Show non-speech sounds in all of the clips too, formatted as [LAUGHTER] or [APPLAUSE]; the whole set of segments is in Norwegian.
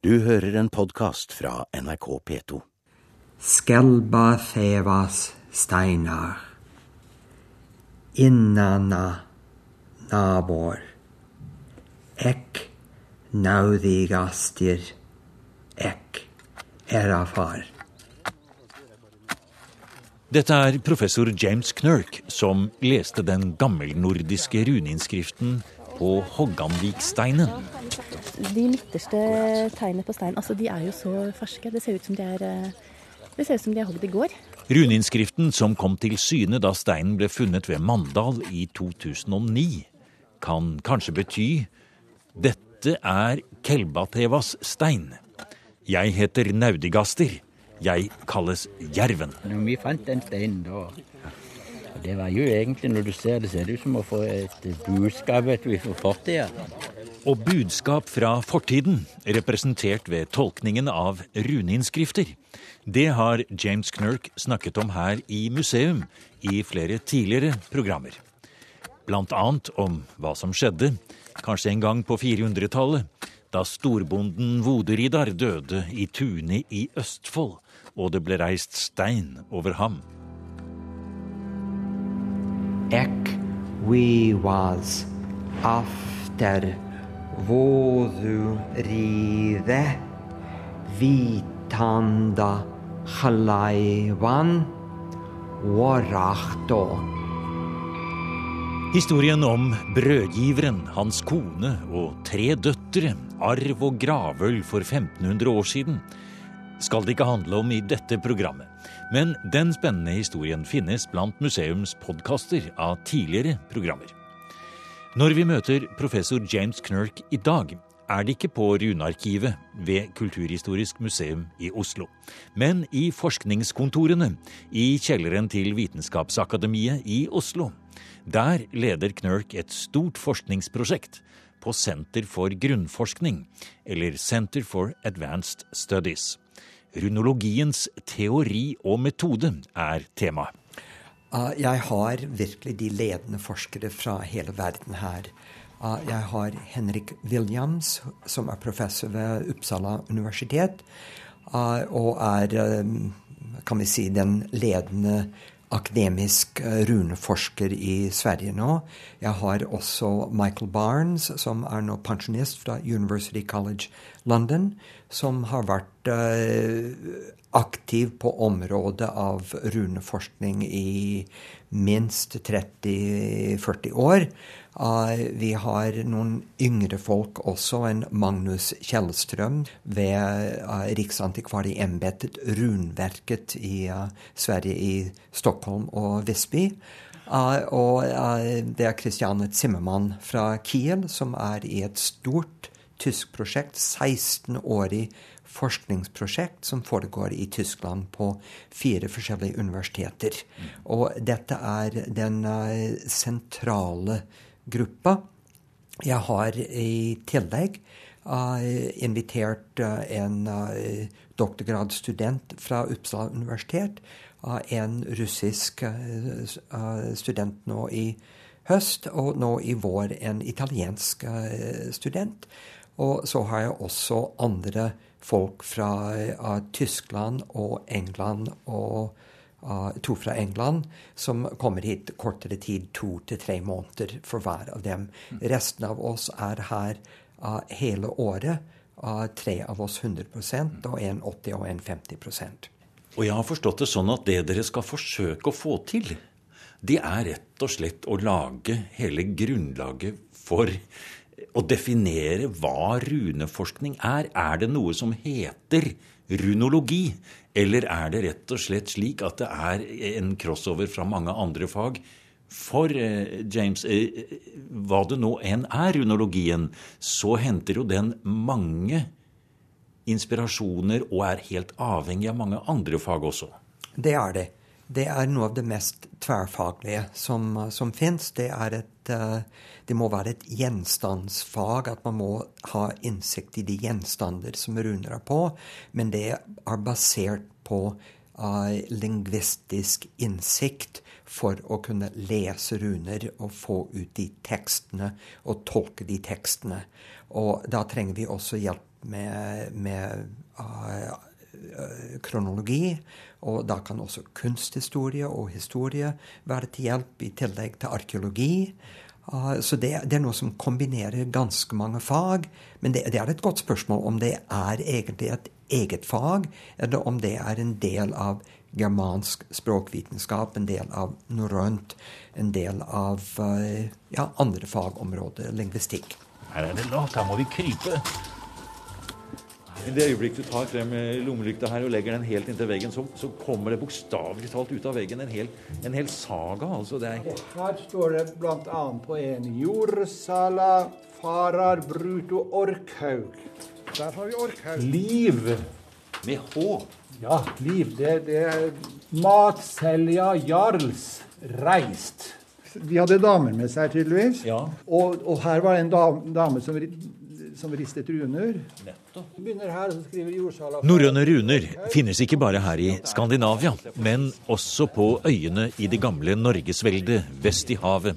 Du hører en podkast fra NRK P2. Skelba fevas steinar. Innanna nabor. Ek naudigastir. Ek erafar. Dette er professor James Knirk som leste den gammelnordiske runeinnskriften på Hogganviksteinen. De midterste tegnene på steinen altså de er jo så ferske. Det ser ut som de er, eh, det ser ut som de er hogd i går. Runeinnskriften som kom til syne da steinen ble funnet ved Mandal i 2009, kan kanskje bety dette er Kelbatevas stein. Jeg heter Naudigaster. Jeg kalles Jerven. Når vi fant den steinen da Det var jo egentlig, når du ser det, ser det ut som å få et budskap fra fortida. Og budskap fra fortiden, representert ved tolkningen av runeinnskrifter. Det har James Knirk snakket om her i museum i flere tidligere programmer. Blant annet om hva som skjedde, kanskje en gang på 400-tallet, da storbonden Voderidar døde i tunet i Østfold og det ble reist stein over ham. Ek we was after vodu rive vitanda halaivan warachto. Historien om brødgiveren, hans kone og tre døtre, arv og gravøl for 1500 år siden, skal det ikke handle om i dette programmet. Men den spennende historien finnes blant museums podkaster av tidligere programmer. Når vi møter professor James Knirk i dag, er det ikke på Runearkivet ved Kulturhistorisk museum i Oslo, men i forskningskontorene i kjelleren til Vitenskapsakademiet i Oslo. Der leder Knirk et stort forskningsprosjekt på Senter for grunnforskning, eller Center for Advanced Studies. Runologiens teori og metode er temaet. Jeg har virkelig de ledende forskere fra hele verden her. Jeg har Henrik Williams, som er professor ved Uppsala universitet, og er, kan vi si, den ledende akademisk runeforsker i Sverige nå. Jeg har også Michael Barnes, som er nå pensjonist fra University College London, som har vært aktiv på området av runeforskning i minst 30-40 år. Vi har noen yngre folk også, en Magnus Kjellstrøm ved Riksantikvarieembetet, Runverket i Sverige, i Stockholm og Visby. Og det er Christiane Zimmermann fra Kiel, som er i et stort tysk prosjekt, 16-årig forskningsprosjekt som foregår i Tyskland på fire forskjellige universiteter. Og dette er den sentrale gruppa. Jeg har i tillegg uh, invitert uh, en uh, doktorgradsstudent fra Uppsala universitet. en russisk student nå i høst, og nå i vår en italiensk student. Og så har jeg også andre folk fra Tyskland og England og uh, to fra England som kommer hit kortere tid, to til tre måneder for hver av dem. Resten av oss er her uh, hele året. tre av oss 100% og en 80 og en 50% Og jeg har forstått det sånn at det dere skal forsøke å få til, det er rett og slett å lage hele grunnlaget for å definere hva runeforskning er. Er det noe som heter runologi? Eller er det rett og slett slik at det er en crossover fra mange andre fag? For James, hva det nå enn er, runologien, så henter jo den mange inspirasjoner og er helt avhengig av mange andre fag også. Det er det. Det er noe av det mest tverrfaglige som, som fins. Det, det må være et gjenstandsfag, at man må ha innsikt i de gjenstander som runer er på. Men det er basert på uh, lingvistisk innsikt for å kunne lese runer og få ut de tekstene og tolke de tekstene. Og da trenger vi også hjelp med, med uh, kronologi. Og da kan også kunsthistorie og historie være til hjelp, i tillegg til arkeologi. Uh, så det, det, er noe som kombinerer ganske mange fag. Men det, det, er et godt spørsmål om det er egentlig et eget fag, eller om det er en del av germansk språkvitenskap, en del av norrønt, en del av uh, ja, andre fagområder, lingvistikk. Her er det lavt, her må vi krype. I det øyeblikk du tar frem eh, lommelykta her og legger den helt inntil veggen, så, så kommer det bokstavelig talt ut av veggen en hel, en hel saga. Altså det er... Her står det bl.a. på en Jordsala farar bruto orkhaug. Der har vi orkhaug. Liv. Med H. Ja, liv. Det, det er Matselja Jarls reist. De hadde damer med seg, tydeligvis. Ja. Og, og her var det en dame, dame som som ristet runer. Norrøne runer finnes ikke bare her i Skandinavia, men også på øyene i det gamle Norgesveldet vest i havet.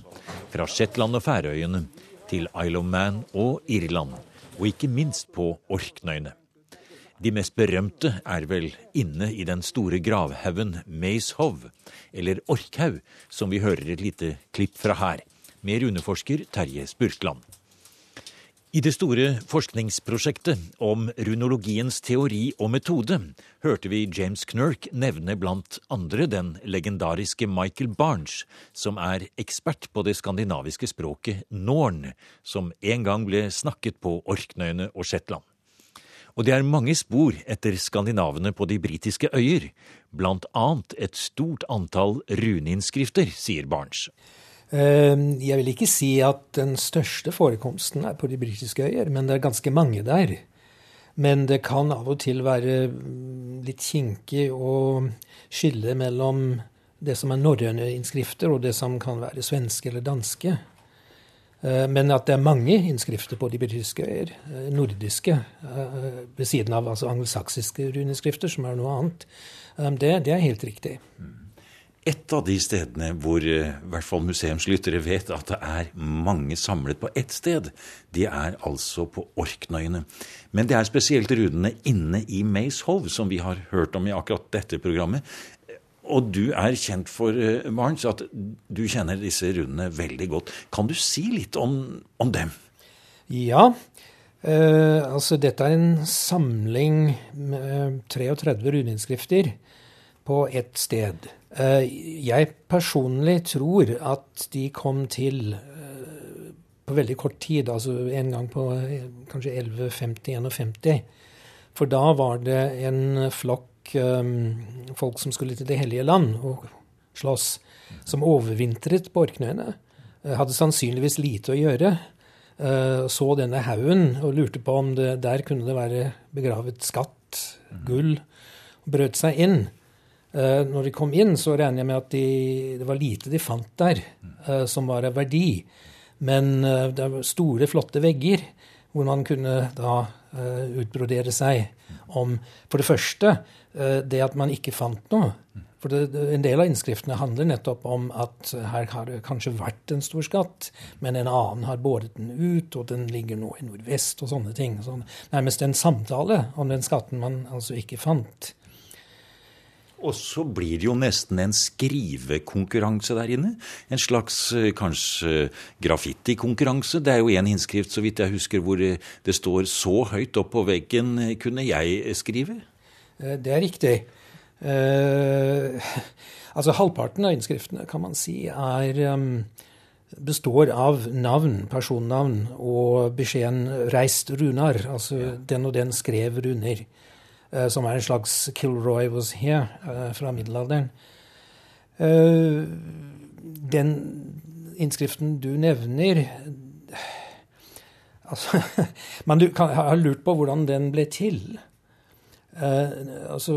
Fra Shetland og Færøyene til Isle of Man og Irland, og ikke minst på Orknøyene. De mest berømte er vel inne i den store gravhaugen Maishov, eller Orkhaug, som vi hører et lite klipp fra her, med runeforsker Terje Spurkland. I det store forskningsprosjektet om runologiens teori og metode hørte vi James Knirk nevne blant andre den legendariske Michael Barnes, som er ekspert på det skandinaviske språket norn, som en gang ble snakket på Orknøyene og Shetland. Og det er mange spor etter skandinavene på de britiske øyer, blant annet et stort antall runeinnskrifter, sier Barnes. Ehm, jeg vil ikke si at den største forekomsten er på de britiske øyer, men det er ganske mange der. Men det kan av og til være mm, litt kinkig å skille mellom det som er norrøne innskrifter, og det som kan være svenske eller danske. Ehm, men at det er mange innskrifter på de britiske øyer, eh, nordiske, eh, ved siden av altså angelsaksiske runeskrifter, som er noe annet, ehm, det, det er helt riktig. Mm. Et av de stedene hvor eh, i hvert fall museumslyttere vet at det er mange samlet på ett sted, det er altså på Orknøyene. Men det er spesielt runene inne i Mayshove som vi har hørt om i akkurat dette programmet. Og du er kjent for, Barents, eh, at du kjenner disse runene veldig godt. Kan du si litt om, om dem? Ja. Eh, altså, dette er en samling med 33 runeinnskrifter på ett sted. Eh, jeg personlig tror at de kom til eh, på veldig kort tid, altså en gang på eh, kanskje 1150-51. For da var det en flokk folk som skulle til Det hellige land og slåss, som overvintret på Orknøyene. Hadde sannsynligvis lite å gjøre. Så denne haugen og lurte på om det, der kunne det være begravet skatt, gull, brøt seg inn. Uh, når de kom inn, så regner jeg med at de, det var lite de fant der uh, som var av verdi. Men uh, det var store, flotte vegger hvor man kunne da utbrodere seg om for det første det at man ikke fant noe. For det, En del av innskriftene handler nettopp om at her har det kanskje vært en stor skatt, men en annen har båret den ut, og den ligger nå i nordvest, og sånne ting. Så nærmest en samtale om den skatten man altså ikke fant. Og så blir det jo nesten en skrivekonkurranse der inne. En slags eh, kanskje graffitikonkurranse. Det er jo en innskrift, så vidt jeg husker, hvor eh, det står 'så høyt opp på veggen eh, kunne jeg skrive'. Det er riktig. Eh, [LAUGHS] altså Halvparten av innskriftene kan man si er um, består av navn, personnavn, og beskjeden 'reist runar'. Altså ja. den og den skrev runer. Eh, som er en slags 'Kilroy was here' eh, fra middelalderen. Eh, den innskriften du nevner altså, [LAUGHS] Man har lurt på hvordan den ble til. altså,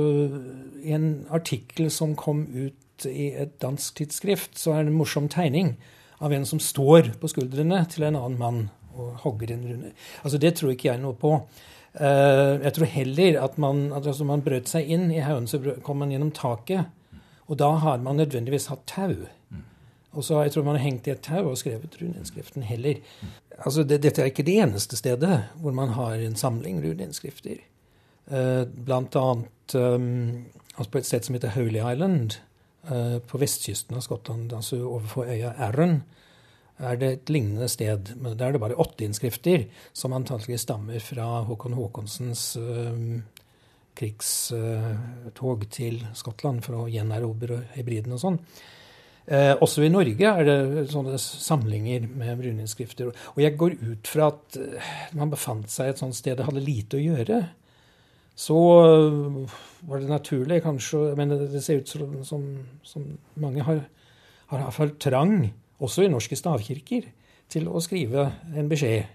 I en artikkel som kom ut i et dansk tidsskrift, så er det en morsom tegning av en som står på skuldrene til en annen mann og hogger en runde. Altså, det tror ikke jeg noe på. Eh, jeg tror heller at man, at altså man brøt seg inn i haugen, så kom man gjennom taket. Og da har man nødvendigvis hatt tau. Og så jeg tror man har hengt i et tau og skrevet runeinnskriften heller. Altså, det, Dette er ikke det eneste stedet hvor man har en samling runeinnskrifter. Uh, blant annet um, altså på et sted som heter Holy Island på vestkysten av Skottland, altså overfor øya Arran, er det et lignende sted. Men der er det bare åtte innskrifter, som antakelig stammer fra Håkon Håkonsens uh, krigstog til Skottland for å gjenerobre hybriden og sånn. Eh, også i Norge er det sånne samlinger med bruninnskrifter. Og jeg går ut fra at eh, man befant seg et sånt sted det hadde lite å gjøre. Så var det naturlig, kanskje Men det, ser ut som, som mange har, har har trang, også i norske stavkirker, til å skrive en beskjed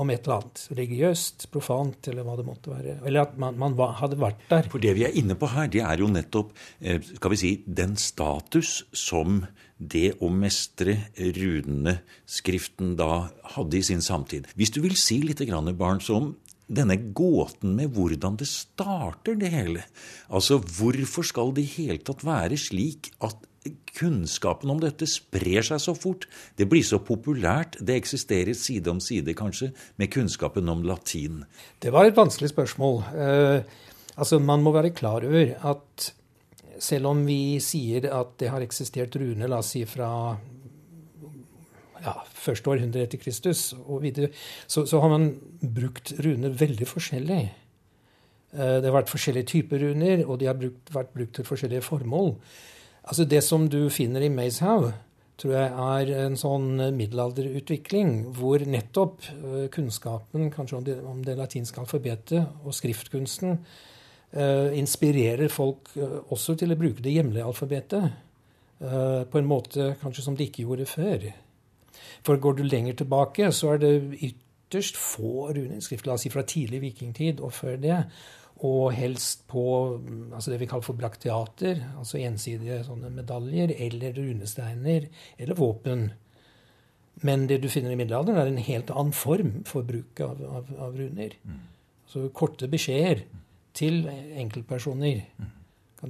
om et eller annet religiøst, profant, eller hva det måtte være. Eller at man, man hadde vært der. For det vi er inne på her, det er jo nettopp eh, skal vi si, den status som det å mestre runeskriften da hadde i sin samtid. Hvis du vil si litt, barn, om denne gåten med hvordan det starter, det hele. Altså, hvorfor skal det i hele tatt være slik at kunnskapen om dette sprer seg så fort. Det blir så populært. Det eksisterer side om side, kanskje, med kunnskapen om latin. Det var et vanskelig spørsmål. Eh, altså, Man må være klar over at selv om vi sier at det har eksistert runer, la oss si fra ja, første århundre etter Kristus og videre, så, så, har man brukt runer veldig forskjellig. Eh, det har vært forskjellige typer runer, og de har brukt, vært brukt til forskjellige formål. Altså Det som du finner i Mayshaug, tror jeg er en sånn middelalderutvikling hvor nettopp eh, kunnskapen kanskje om det, om det latinske alfabetet og skriftkunsten uh, inspirerer folk uh, også til å bruke det hjemlige alfabetet uh, på en måte kanskje som de ikke gjorde før. For går du lenger tilbake, så er det ytterst få runeinnskrifter, la oss si fra tidlig vikingtid og før det, og helst på altså det vi kaller for brakteater, altså ensidige sånne medaljer, eller runesteiner, eller våpen. Men det du finner i middelalderen, er en helt annen form for bruk av, av, av runer. Mm. Så korte beskjeder til enkeltpersoner. Mm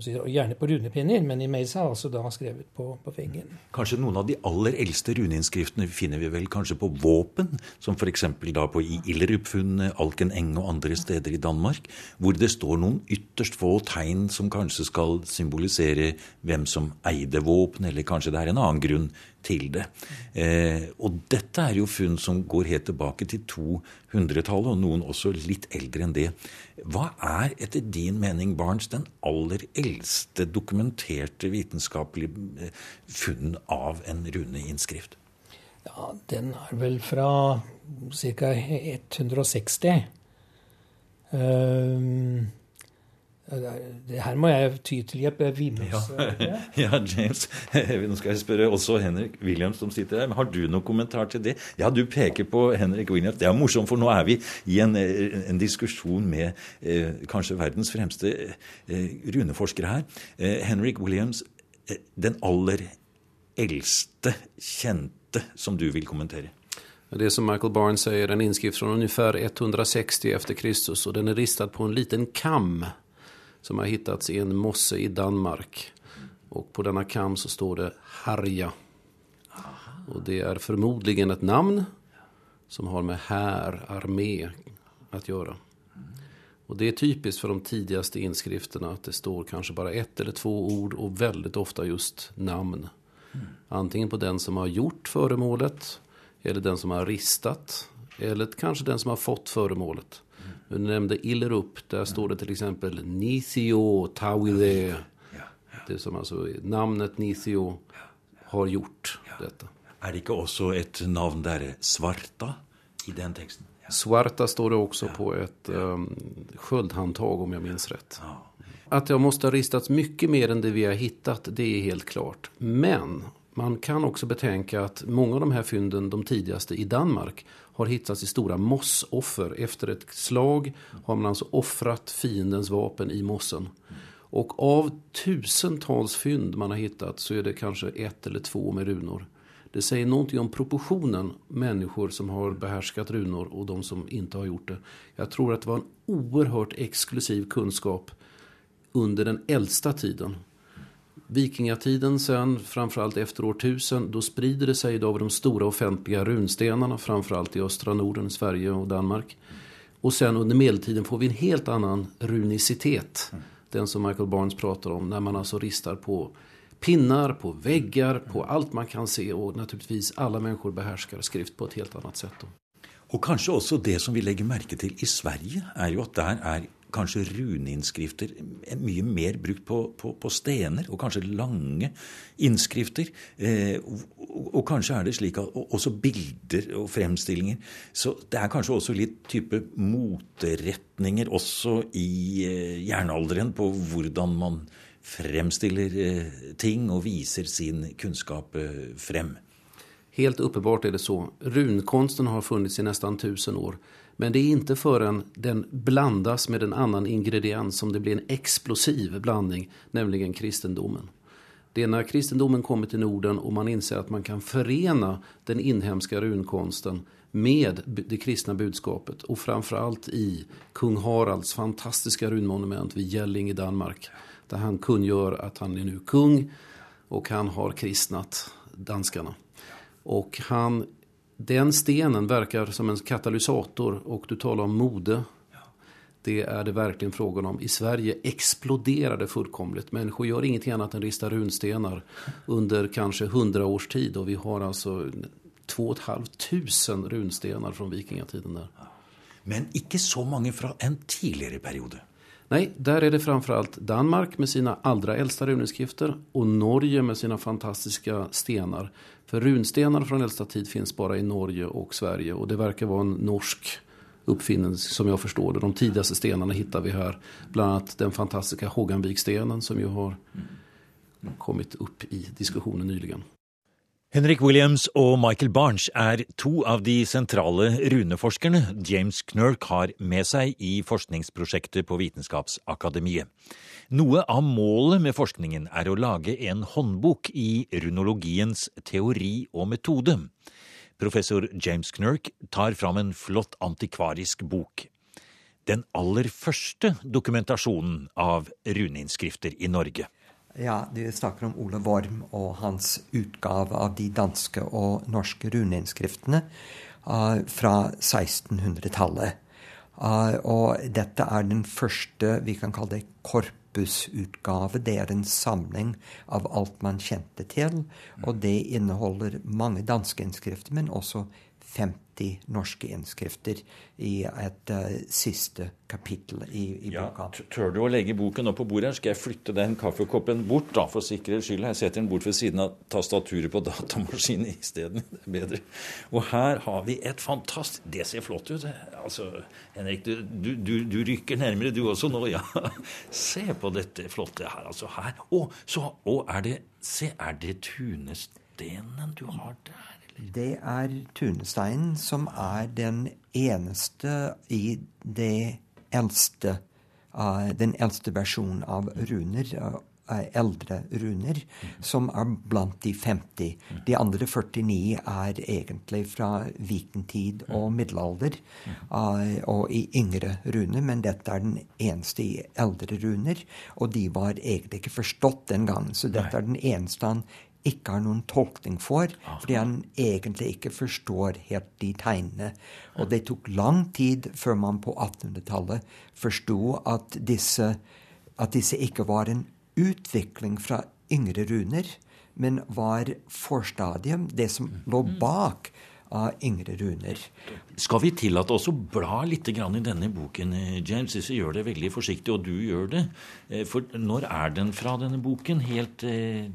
si, og gjerne på runepinner, men i Meisa altså da skrevet på, på, veggen. Kanskje noen av de aller eldste runeinnskriftene finner vi vel kanskje på våpen, som f.eks. da på Illerupfunnet, Alken Eng og andre steder i Danmark, hvor det står noen ytterst få tegn som kanskje skal symbolisere hvem som eide våpen, eller kanskje det er en annen grunn til det. Eh, og dette er jo funn som går helt tilbake til 200-tallet, og noen også litt eldre enn det. Hva er etter din mening, Barents, den aller eldste dokumenterte vitenskapelige eh, funn av en runeinnskrift? Ja, den er vel fra ca. 160. Um, det her må jeg ty til Jeppe Vimus. Ja, [LAUGHS] ja, James. [LAUGHS] Nå skal jeg spørre også Henrik Williams som sitter her. Har du noen kommentar til det? Ja, du peker på Henrik Williams. Det er morsomt, for nå er vi i en, en diskusjon med eh, kanskje verdens fremste eh, runeforskere her. Eh, Henrik Williams, eh, den aller eldste kjente som du vil kommentere? Det är som Michael Barnes säger, en innskrift från ungefär 160 efter Kristus och den är ristad på en liten kam som har hittats i en mosse i Danmark. Och på denna kam så står det Harja. Och det är förmodligen ett namn som har med här, armé att göra. Och det är typiskt för de tidigaste inskrifterna att det står kanske bara ett eller två ord och väldigt ofta just namn. Antingen på den som har gjort föremålet eller den som har ristat eller kanske den som har fått föremålet. Du nämnde Illerup. Der står det f.eks. Nisio Tawide. Det som altså namnet Nisio har gjort dette. Er det ikke også et navn der, Svarta, i den teksten? Svarta står det også på et um, sköldhandtag om jag minns rätt. At Att det måste ha ristet mycket mer än det vi har hittat, det är helt klart. Men man kan också betänka att många av de här fynden, de tidigaste i Danmark, har hittats i stora mossoffer. Efter ett slag har man alltså offrat fiendens vapen i mossen. Och av tusentals fynd man har hittat så är det kanske ett eller två med runor. Det säger någonting om proportionen människor som har behärskat runor och de som inte har gjort det. Jag tror att det var en oerhört exklusiv kunskap under den äldsta tiden Vikingatiden sen, framförallt efter år 1000, då sprider det sig av de stora offentliga runstenarna, framförallt i östra Norden, Sverige och Danmark. Och sen under medeltiden får vi en helt annan runicitet. Den som Michael Barnes pratar om, när man alltså ristar på pinnar, på väggar, på allt man kan se och naturligtvis alla människor behärskar skrift på ett helt annat sätt. Då. Og kanskje også det som vi legger merke til i Sverige, er jo at der er kanskje runeinnskrifter mye mer brukt på, på, på stener, og kanskje lange innskrifter. Eh, og, og, kanskje er det slik at også bilder og fremstillinger Så det er kanskje også litt type moteretninger også i eh, jernalderen på hvordan man fremstiller eh, ting og viser sin kunnskap eh, frem. Helt uppenbart är det så. Runkonsten har funnits i nästan tusen år. Men det är inte förrän den blandas med en annan ingrediens som det blir en explosiv blandning, nämligen kristendomen. Det är när kristendomen kommer till Norden och man inser att man kan förena den inhemska runkonsten med det kristna budskapet och framförallt i kung Haralds fantastiska runmonument vid Gälling i Danmark där han kungör att han är nu kung och han har kristnat danskarna. Och han, den stenen verkar som en katalysator och du talar om mode. Det är det verkligen frågan om. I Sverige exploderar det fullkomligt. Människor gör ingenting annat än ristar runstenar under kanske hundra års tid. Och vi har alltså två och ett halvt tusen runstenar från vikingatiden där. Men ikke så mange fra en tidligere periode. Nej, där är det framförallt Danmark med sina allra äldsta runeskrifter och Norge med sina fantastiska stenar. För runstenar från äldsta tid finns bara i Norge och Sverige och det verkar vara en norsk uppfinnelse som jag förstår det. De tidigaste stenarna hittar vi här. Bland annat den fantastiska Håganvikstenen som ju har kommit upp i diskussionen nyligen. Henrik Williams og Michael Barnes er to av de sentrale runeforskerne James Knirk har med seg i forskningsprosjektet på Vitenskapsakademiet. Noe av målet med forskningen er å lage en håndbok i runologiens teori og metode. Professor James Knirk tar fram en flott antikvarisk bok. Den aller første dokumentasjonen av runeinnskrifter i Norge. Ja, Du snakker om Ole Worm og hans utgave av de danske og norske runeinnskriftene uh, fra 1600-tallet. Uh, og dette er den første vi kan kalle det korpusutgave. Det er en samling av alt man kjente til. Og det inneholder mange danske innskrifter, men også 50 norske innskrifter i et uh, siste kapittel i, i ja, boka. Tør du å legge boken opp på bordet? her? Skal jeg flytte den kaffekoppen bort, da, for sikkerhets skyld? Jeg setter den bort ved siden av tastaturet på [LAUGHS] datamaskinen isteden. Det er bedre. Og her har vi et fantastisk Det ser flott ut. Altså, Henrik, du, du, du, du rykker nærmere du også nå, ja. [LAUGHS] Se på dette flotte her, altså. Her. Å, så, å, er det Se, er det tunestenen du har der? Det er tunesteinen som er den eneste i det eldste, uh, den eldste versjonen av runer, uh, eldre runer, som er blant de 50. De andre 49 er egentlig fra vikingtid og middelalder og i yngre runer, men dette er den eneste i eldre runer. Og de var egentlig ikke forstått den gangen, så dette er den eneste han ikke har noen tolkning for, fordi han egentlig ikke forstår helt de tegnene. Og det tok lang tid før man på 1800-tallet forsto at at disse ikke var en utvikling fra yngre runer, men var forstadium, det som lå bak av yngre runer. Skal vi tillate oss å bla litt i denne boken, James, hvis vi gjør det veldig forsiktig, og du gjør det? For når er den fra, denne boken? Helt eh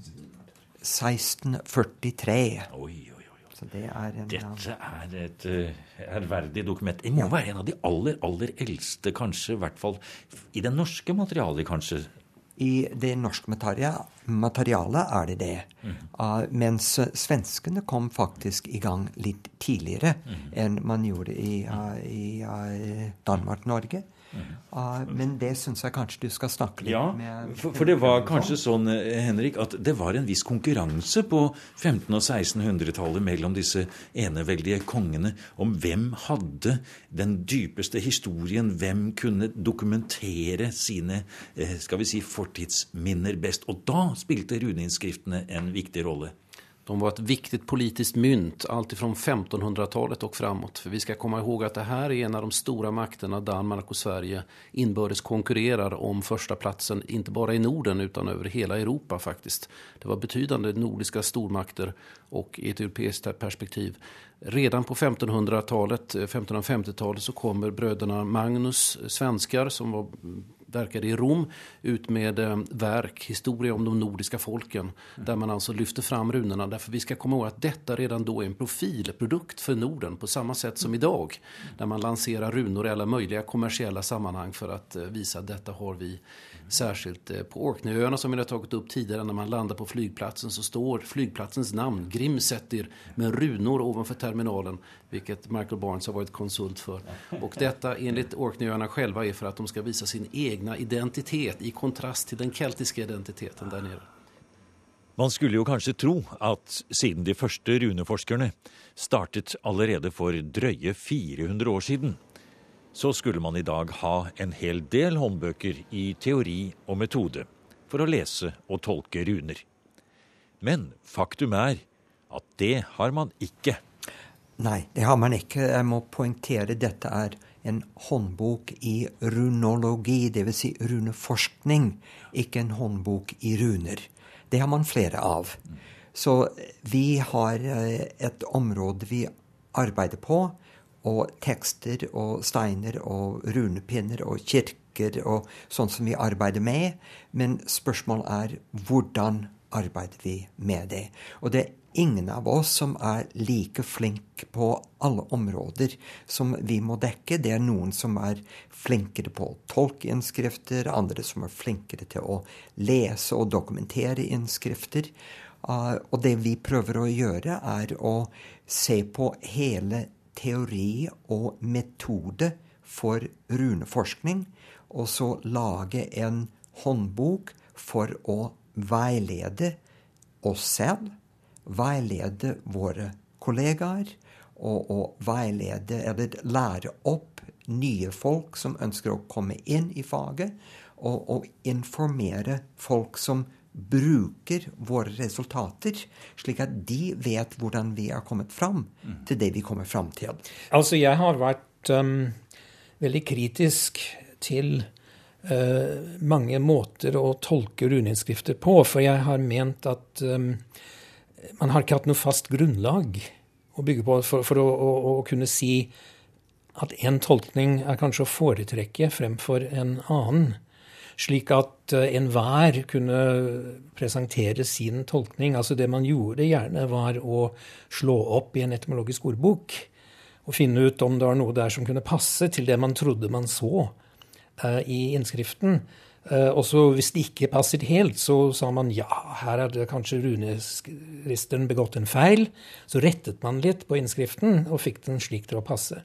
1643. Oi, oi, oi. Så det er en, Dette er et uh, ærverdig dokument. Det må ja. være en av de aller, aller eldste, kanskje, i hvert fall i det norske materialet, kanskje. I det norske materialet er det det. Mm. Uh, mens svenskene kom faktisk i gang litt tidligere mm. enn man gjorde i, uh, i Danmark-Norge. Uh, men det syns jeg kanskje du skal snakke litt Ja, med for, for det var kanskje sånn, eh, Henrik, at det var en viss konkurranse på 1500- og 1600-tallet mellom disse eneveldige kongene om hvem hadde den dypeste historien, hvem kunne dokumentere sine eh, skal vi si, fortidsminner best. Og da spilte runeinnskriftene en viktig rolle. De var ett viktigt politiskt mynt alltifrån 1500-talet och framåt. För vi ska komma ihåg att det här är en av de stora makterna, Danmark och Sverige, inbördes konkurrerar om första inte bara i Norden utan över hela Europa faktiskt. Det var betydande nordiska stormakter och i ett europeiskt perspektiv. Redan på 1500-talet, 1550-talet så kommer bröderna Magnus, svenskar som var verkade i Rom ut med eh, verk, historia om de nordiska folken. der man altså lyfter fram runorna. Därför vi skal komme ihåg at dette redan då är en profilprodukt for Norden. På samme sätt som idag. Där man lanserar runor i alle mulige kommersielle sammanhang for å vise at dette har vi Särskilt eh, på Orkneyöarna som vi har tagit upp tidigare när man landar på flygplatsen så står flygplatsens namn Grimsetter med runor ovanför terminalen. Vilket Michael Barnes har varit konsult för. Och detta enligt Orkneyöarna själva är för att de ska visa sin egna identitet i kontrast till den keltiske identiteten der nede. Man skulle jo kanskje tro at siden de første runeforskerne startet allerede for drøye 400 år siden, så skulle man i dag ha en hel del håndbøker i teori og metode for å lese og tolke runer. Men faktum er at det har man ikke. Nei, det har man ikke. Jeg må poengtere dette er en håndbok i runologi, dvs. Si runeforskning, ikke en håndbok i runer. Det har man flere av. Så vi har eh, et område vi arbeider på, og tekster og steiner og runepinner og kirker og sånn som vi arbeider med. Men spørsmålet er hvordan arbeider vi med det? Og det er ingen av oss som er like flink på alle områder som vi må dekke. Det er noen som er flinkere på å tolke innskrifter, andre som er flinkere til å lese og dokumentere innskrifter. Uh, og det vi prøver å gjøre, er å se på hele teori og metode for runeforskning, og så lage en håndbok for å veilede oss selv, veilede våre kollegaer, og, og veilede eller lære opp nye folk som ønsker å komme inn i faget, og, og informere folk som bruker våre resultater, slik at de vet hvordan vi har kommet fram til det vi kommer fram til. Altså, jeg har vært um, veldig kritisk til uh, mange måter å tolke runeinnskrifter på, for jeg har ment at um, man har ikke hatt noe fast grunnlag å bygge på for, for å, å, å, kunne si at en tolkning er kanskje å foretrekke fremfor en annen slik at uh, enhver kunne presentere sin tolkning. Altså det man gjorde gjerne, var å slå opp i en etymologisk ordbok og finne ut om det var noe der som kunne passe til det man trodde man så uh, i innskriften. Uh, og så hvis det ikke passet helt, så sa man ja, her hadde kanskje runeristeren begått en feil. Så rettet man litt på innskriften og fikk den slik til å passe.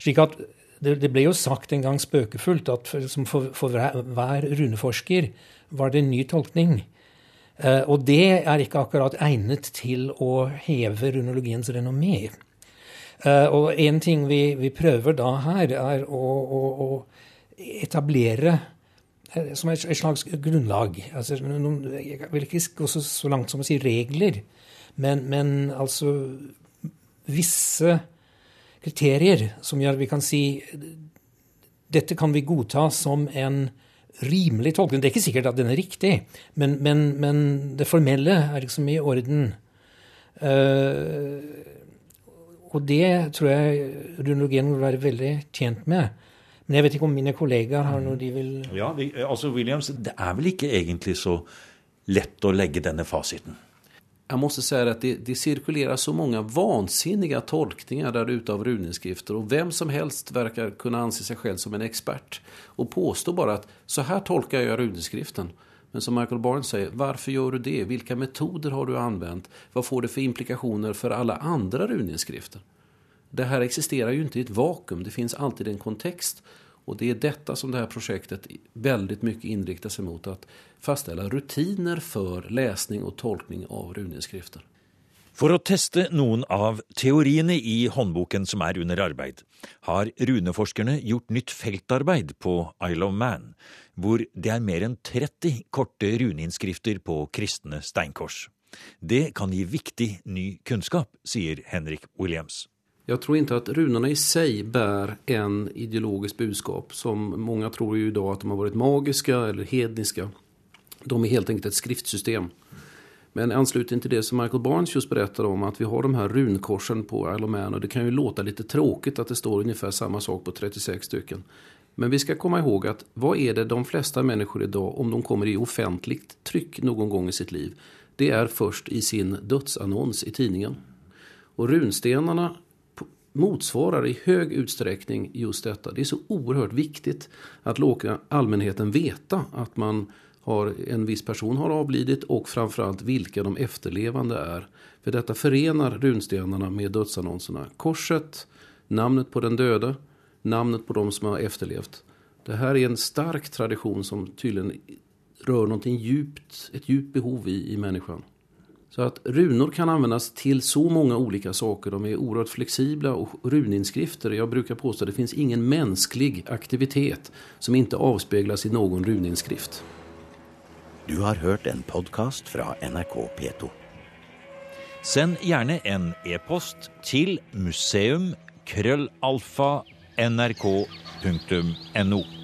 Slik at det, det, ble jo sagt en gang spøkefullt at for, for, for hver runeforsker var det en ny tolkning. Uh, og det er ikke akkurat egnet til å heve runologiens renommé. Uh, og en ting vi, vi, prøver da her, er å, å, å etablere uh, som et, et, slags grunnlag. Altså, noen, jeg vil ikke gå så, langt som å si regler, men, men altså visse kriterier som gjør at vi kan si dette kan vi godta som en rimelig tolkning. Det er ikke sikkert at den er riktig, men, men, men det formelle er liksom i orden. Uh, og det tror jeg runologien vil være veldig tjent med. Men jeg vet ikke om mine kollegaer har noe de vil Ja, altså Williams, Det er vel ikke egentlig så lett å legge denne fasiten? Jag måste säga att det, det, cirkulerar så många vansinniga tolkningar där ute av runeskrifter och vem som helst verkar kunna anse sig själv som en expert och påstå bara att så här tolkar jag runeskriften. Men som Michael Barnes säger, varför gör du det? Vilka metoder har du använt? Vad får det för implikationer för alla andra runeskrifter? Det här existerar ju i ett vakuum, det finns alltid en kontext. Och det är detta som det här projektet väldigt mycket inriktar sig mot. Att fastställa rutiner för läsning och tolkning av runinnskrifter. For å teste noen av teoriene i håndboken som er under arbeid, har runeforskerne gjort nytt feltarbeid på Isle of Man, hvor det er mer enn 30 korte runeinnskrifter på kristne steinkors. Det kan gi viktig ny kunnskap, sier Henrik Williams. Jag tror inte att runorna i sig bär en ideologisk budskap som många tror ju idag att de har varit magiska eller hedniska. De är helt enkelt ett skriftsystem. Men i anslutning till det som Michael Barnes just berättade om att vi har de här runkorsen på Isle of Man och det kan ju låta lite tråkigt att det står ungefär samma sak på 36 stycken. Men vi ska komma ihåg att vad är det de flesta människor idag, om de kommer i offentligt tryck någon gång i sitt liv, det är först i sin dödsannons i tidningen. Och runstenarna motsvarar i hög utsträckning just detta. Det är så oerhört viktigt att låta allmänheten veta att man har, en viss person har avlidit och framförallt vilka de efterlevande är. För detta förenar runstenarna med dödsannonserna. Korset, namnet på den döde, namnet på de som har efterlevt. Det här är en stark tradition som tydligen rör någonting djupt, ett djupt behov i, i människan. Så att runor kan användas till så många olika saker. De är oerhört flexibla och runinskrifter, jag brukar påstå det finns ingen mänsklig aktivitet som inte avspeglas i någon runinskrift. Du har hørt en podkast fra NRK P2. Send gjerne en e-post til museum.krøllalfa.nrk.no. nrk.no.